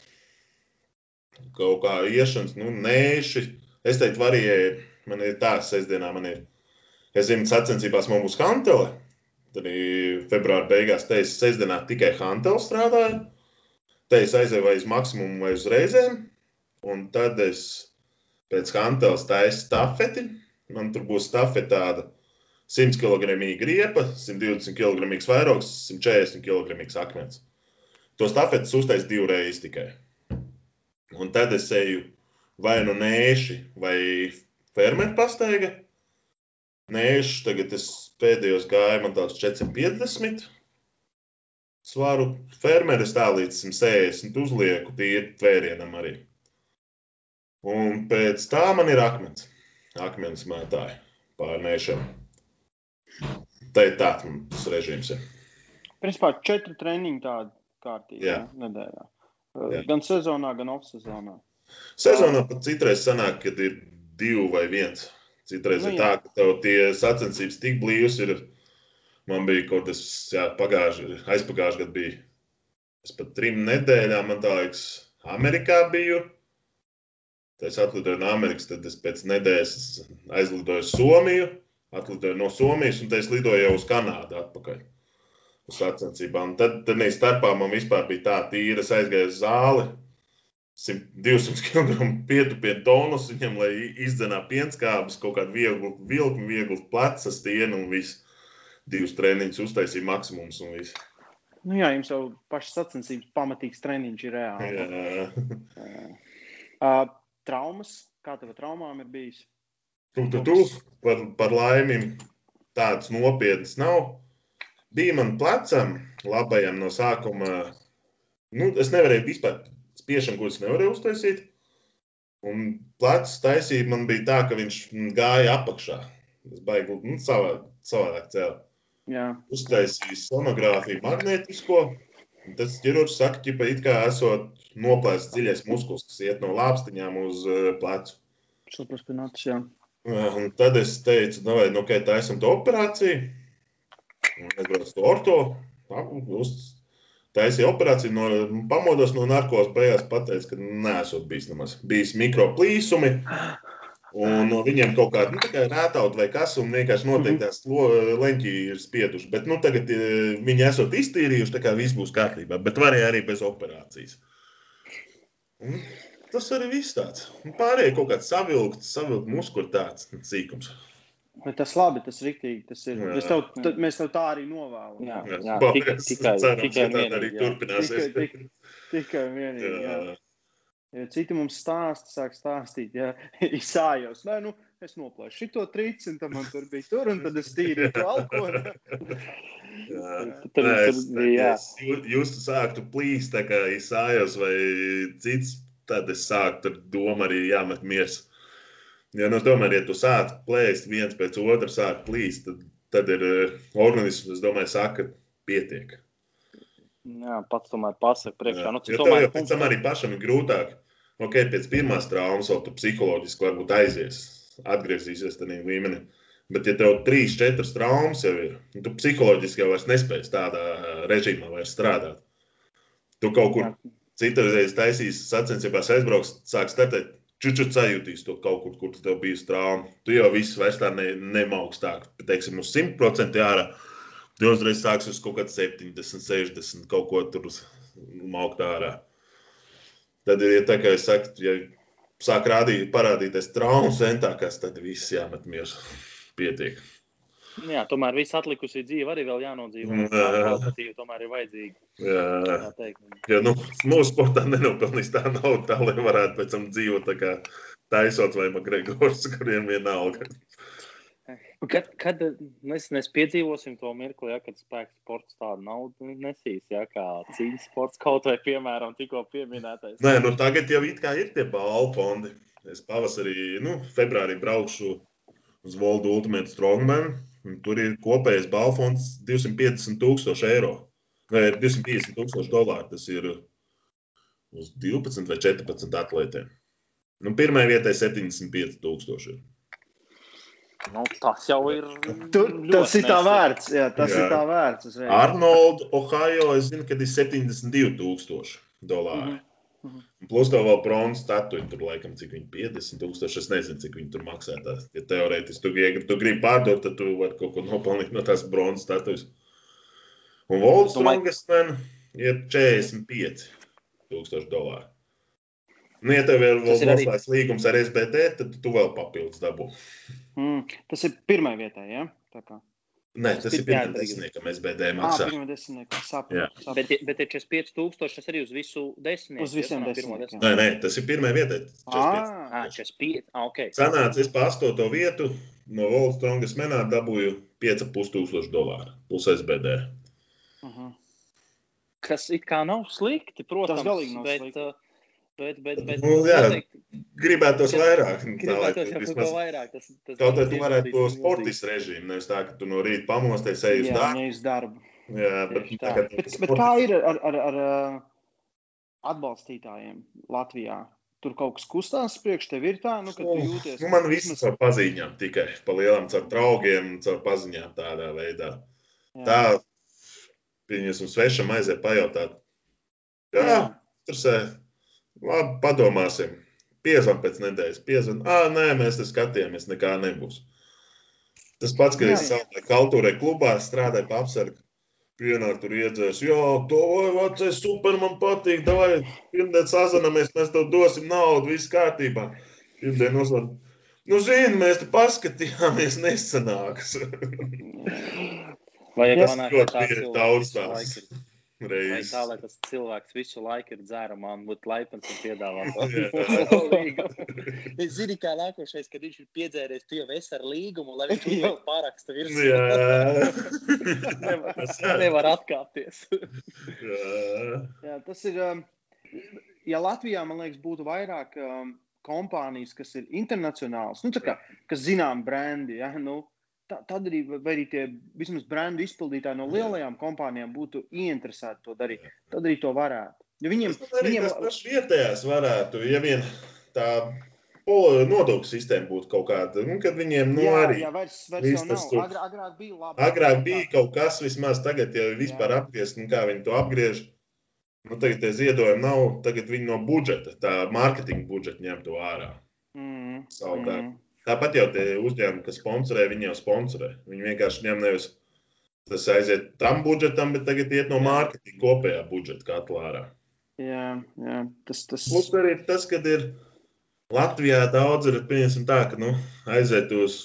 kaut kā iešanas, nu, nēši. Es teiktu, varēja, man ir tā, sestdienā man ir, es zinu, sacensībās man būs hantele. Tad arī februāra beigās teicu, sestdienā tikai hantele strādāju. Te es aizēju vai uz maksimumu, vai uz reizēm. Un tad es pēc hanteles taisu stafeti. Man tur būs stafete tāda 100 kg griepa, 120 kg vairogs, 140 kg akmens. To stafetes uztais divreiz tikai. Un tad es eju vai nu nēši, vai fermentu pastaiga. Nēši tagad es pēdējos gāju, man tāds 450 svaru. Fermeris tā līdz 160 uzlieku tīri tvērienam arī. Un pēc tā man ir akmens. Akmens mētāji pārnēšana. Tā ir tāds režīms. Ir. Principā četri treniņi tādi ja, nedēļā. Jā. Gan sezonā, gan off-sezonā. Sezonā pat citreiz sanāk, kad ir divi vai viens. Citreiz Nu, ir tā, ka tev tie sacensības tik blīvs ir. Man bija kaut kas, jā, pagājuši, aizpagājuši gadu bija. Es pat trim nedēļām, man liekas, Amerikā biju. Tad es atlidoju no Amerikas, tad es pēc nedēļas aizlidoju uz Somiju, atlidoju no Somijas, un tad es lidoju jau uz Kanādu atpakaļ. Uz sacensībām. Tad, tad ne starpā man vispār bija tā tīra, es aizgāju uz zāli, 100, 200 kg pietupienu tonus viņam, lai izdzenā pienskābes, kaut kādu vieglu vilkmu, vieglu pleca stienu un viss. Divus treniņus uztaisīja maksimums un viss. Nu, jā, jums jau pašas sacensības pamatīgs treniņš ir reāli. Jā. Uh, traumas, kā tev traumām ir bijis? Tu, tu, tu, par, par laimi tādas nopietnas nav. Bija man plecam, labajam no sākuma. Nu, es nevarēju vispār spiešanu, kuras nevarēju uztaisīt. Un plecs taisīja man bija tā, ka viņš gāja apakšā. Tas baigi, nu, savā, savādāk cēlā. Jā, Uztaisīja sonogrāfiju magnētisko. un Tas ķirurgs saka, ka it kā esot noplēsts dziļais muskulis, kas iet no lāpstiņām uz uh, plecu. supraspināts, jā. Jā, Un tad es teicu, nu, vai nu, okay, tā esam to operāciju. Un Es braucu to orto. Uz, taisīju operāciju, no, pamodos no narkotikas, beigās pateicu, ka neesot bijis nemaz. Bijis mikroplīsumi. Un no viņiem kaut kāda nu, rētaut vai kas, un vienkārši noteiktās lo- leņķī ir spieduši. Bet nu, tagad eh, viņi esot iztīrījuši, tā kā viss būs kārtībā. Bet varēja arī bez operācijas. Un tas arī viss tāds. Pārējie kaut kāds savilkts, savilkt muskuļu tāds sīkums. Bet tas labi, tas riktīgi, tas ir. Jā. Mēs tev, tad, mēs tev tā arī novēlam. Jā, Jā, jā, paldies. tikai, tikai, Cerams, tikai ka tā arī vienīgi, jā. turpināsies. Tikai, tik, tikai vienīgi. Jā. Jā. Ja citi mums stāsta, sāk stāstīt, ja izsājos. Nē, nu, es noplēšu šito trīci, un tad man tur bija tur, un tad es tīri. Jā. Tad Nē, es, tur bija, jā. es jū- jūs sāktu plīst, tā kā izsājos vai cits, tad es sāktu ar domu arī jāmet miers. Ja, nu, tomēr, ja tu sāc plēst viens pēc otra, sāk plīst, tad, tad ir eh, organisms, es domāju, saka, pietiek. Jā, pats tomēr pasaka priekšā. Nu, Jo tomēr jau pēc tam arī pašam ir grūtāk. Ok, pēc pirmās traumas vēl tu psiholoģiski varbūt aizies, atgriezīsies tādā līmenī. Bet, ja tev trīs, četras traumas jau ir, nu, tu psiholoģiski jau nespēj tādā ā, režīmā strādāt. Tu kaut kur Jā. citreiz taisīs sacensībās, aizbrauks, sāks startēt, čučut sajūtīs to kaut kur, kur tev bijis trauma. Tu jau viss vairs tā ne, nemaukstāk, bet, teiksim, uz 100% ārā. Tu uzreiz sāks uz kaut kāda 70, 60, kaut ko tur maukt ārā. Tad ir ja tā, kā es saku, ja sāk rādīt, parādīties traumas centākās, tad viss jāmet mieru. Pietiek. Jā, tomēr viss atlikusī dzīve arī vēl jānodzīvo. Jā. Kvalitatīvi tomēr ir vajadzīga. Jā, Tā teikt. ja, nu, mūsu sportā nenopelnīs tā nauda, tā lai varētu pēc tam dzīvot tā kā Taisot vai Makgregors, kuriem vienalga. Kad, kad mēs, mēs piedzīvosim to mirkli, ja, kad spēks sports tādu naudu nesīs, ja, kā cīņas sports kaut vai, piemēram, tikko pieminētais. Nē, nu tagad jau it kā ir tie balvu fondi. Es pavasarī, nu, februārī braukšu uz Voldu Ultimate Strongman. Tur ir kopējais balvu fonds 250 tūkstoši eiro. Vai 250 tūkstoši dolāru. Tas ir uz 12 vai 14 atlētiem. Nu, Pirmajai vietai 75 tūkstoši. Nu, tas jau ir. Tur, ļoti tas ir tā vērts. Jā, tas Jā. ir tā vērts. uzreiz. Arnold, Ohio, es zinu, ka ir 72 tūkstoši dolāri. Mhm. Plus tev vēl bronzas statuja, tur laikam, cik viņi 50 tūkstoši. Es nezinu, cik viņi tur maksā. Tā, ja teorētiski tu, ja tu gribi pārdot, tad tu vari kaut ko nopelnīt no tās bronzas statujas. Un Man ir 45 tūkstoši dolāri. Nu, ja tev ir vēl ir arī- noslēgts līgums ar SBT, tad tu vēl papildus dabū. Mm, tas ir pirmā vietā. Ja? Tā kā. Nē, tas ir pirmā desmitniekam SBD Ah, maksā. pirmā desmitnieka. Sapratu. Bet, bet ir 45,000 tas arī uz visu desmitnieku. Uz visiem desmitniekiem. Nē, nē, tas ir pirmā vietā. Ah, Ah, 45. Ah, ok. Sanāca, es pa astoto vietu no Volta Strongas menā dabūju 5,5 tūkstošu dolāru plus SBD. mhm. Kas it kā nav slikti, protams. galīgi nav bet, slikti. Bet, bet, bet, Nu, jā. noteikti Gribētos vairāk. tā, lai gribētos jau kaut vismaz- vairāk. Tas, tas Kaut kā tu varētu to bija sportistu režīmu, nevis tā, ka tu no rīta pamosties, ej uz Jā, darbu. uz darbu. Jā, bet Tieši tā. tagad Bet, bet kā ir ar, ar, ar uh, atbalstītājiem Latvijā? Tur kaut kas kustās priekš tev ir tā, nu, ka tu jūties. Nu, man viss caur paziņām tikai pa lielam, caur draugiem, caur paziņām tādā veidā. Jā. Tā, pieņemsim, svešam aiziet pajautāt. Jā, tur sē, labi, padomāsim. Piezvan pēc nedēļas, piezvan. Ā, nē, mēs te skatījāmies, nekā nebūs. Tas pats, ka Jā. es savulaik kultūrai klubā strādāju pa apsargu. Pienāk tur iedzēs, jā, to vai vecais super man patīk, davai, pirmdien sazanamies, mēs tev dosim naudu, viss kārtībā. Pirmdien uzvan. Nu, zini, mēs te paskatījāmies, nesanāks. Vajag Jā, panākt, ļoti daudz tās laiku reizes. tā, lai tas cilvēks visu laiku ir dzērumā un būtu laipns un piedāvā to līgumu. Es zinu, kā nākošais, kad viņš ir piedzēries, tu jau esi ar līgumu, lai viņš Jā. uzliek pārakstu virsū. Jā, Nevar, nevar atkāpties. jā. Jā, tas ir. Um, ja Latvijā, man liekas, būtu vairāk um, kompānijas, kas ir internacionālas, nu, tā kā, kas zinām brendi, ja, nu, tad arī, arī tie vismaz brendu izpildītāji no lielajām kompānijām būtu ieinteresēti to darīt. Tad arī to varētu. Jo viņiem, Tas arī viņiem tas pašs vietējais varētu, ja vien tā nodokļu sistēma būtu kaut kāda, nu, kad viņiem, nu, jā, arī jā, vairs, vairs tas tur- Agrāk, agrāk bija labi. agrāk bija kaut kas vismaz, tagad jau vispār apgriezt, un kā viņi to apgriež. Nu, tagad tie ziedojumi nav, tagad viņi no budžeta, tā mārketinga budžeta ņem to ārā. Mm, Savukārt. mm. Tāpat jau tie uzņēmumi, kas sponsorē, viņi jau sponsorē. Viņi vienkārši ņem nevis tas aiziet tam budžetam, bet tagad iet no mārketinga kopējā budžeta katlā ārā. Jā, jā, tas tas Plus arī tas, ka ir Latvijā daudz ir pieņemsim tā, ka nu, aiziet uz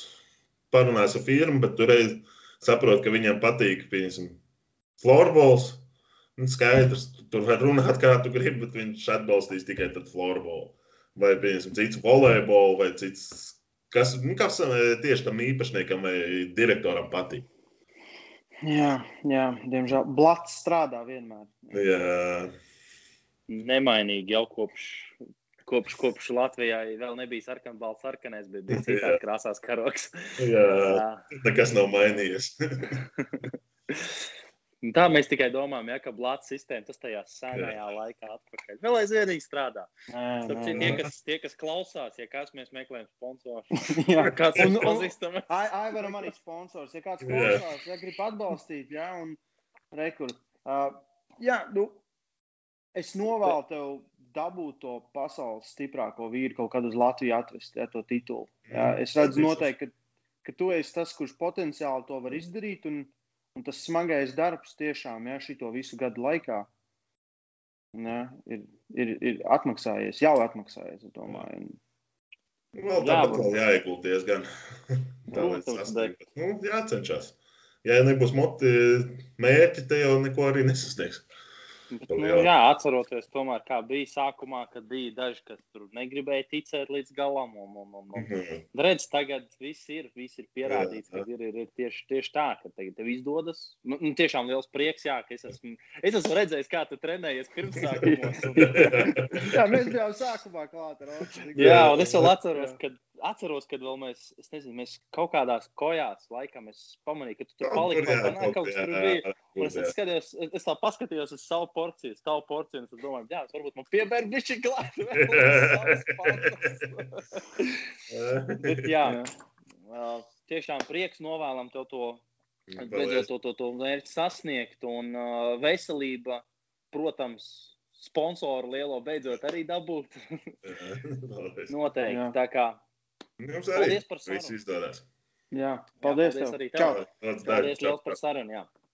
parunās ar firmu, bet tur reiz saprot, ka viņam patīk, pieņemsim, florbols. Nu, skaidrs, tur var runāt, kā tu gribi, bet viņš atbalstīs tikai tad florbolu. Vai, pieņemsim, cits volejbolu, vai cits, kas, nu, kas eh, tieši tam īpašniekam vai direktoram patīk. Jā, jā, diemžēl blats strādā vienmēr. Jā, Nemainīgi jau kopš, kopš, kopš Latvijā vēl nebija sarkanbalts, sarkanais, bet bija citādi krāsās karoks. jā, Jā. nekas nav mainījies. Tā mēs tikai domājam, ja, ka blāzs sistēma tas tajā senajā laikā atpakaļ. Vēl aizvien strādā. Nē, tie, kas, tie, kas klausās, ja kāds mēs meklējam sponsoru, Jā. kāds ir pazīstams. Ai, ai, varam arī sponsors. Ja kāds klausās, ja grib atbalstīt, jā, un rekur. Uh, jā, nu, es novēlu tev dabūt to pasaules stiprāko vīru kaut kad uz Latviju atvest, ja, to titulu. Jā, Mhm. es redzu noteikti, ka, ka tu esi tas, kurš potenciāli to var izdarīt, un, un tas smagais darbs tiešām, ja, šito visu gadu laikā, jā, ir, ir, ir atmaksājies, jau atmaksājies, es domāju. Un, Vēl Jā, tāpat vēl jāiekulties gan. Tā lai Protams, sasniegtu. Nu, jācenšas. Ja nebūs moti mērķi, te jau neko arī nesasniegs. Nu, jā. atceroties, tomēr, kā bija sākumā, kad bija daži, kas tur negribēja ticēt līdz galam. Un, un, un, un. Mhm. Redz, tagad viss ir, viss ir pierādīts, ka ir, ir, ir tieši, tieši tā, ka tagad tev izdodas. Nu, nu, tiešām liels prieks, jā, ka es esmu, es esmu redzējis, kā tu trenējies pirmsākumos. Un, jā, mēs bijām sākumā klāt ar Ostu. jā, un es vēl atceros, kad, atceros, kad vēl mēs, es nezinu, mēs kaut kādās kojās laikam es pamanīju, ka tu tur paliki vai panāk, kaut kas tur bija. Un es, jā. skatījos, es, es tā paskatījos uz savu porciju, uz savu porciju, un es domāju, jā, es varbūt man piebēru bišķi klāt. Bet jā, tiešām prieks novēlam tev to, beidzot to, to, to mērķi sasniegt, un uh, veselība, protams, sponsoru lielo beidzot arī dabūt. Noteikti. Jā. Tā kā Jums arī Paldies par sarunu. viss izdodas. Jā, paldies, paldies tev. arī tev. Čau! Paldies čau, liels par sarunu. Jā.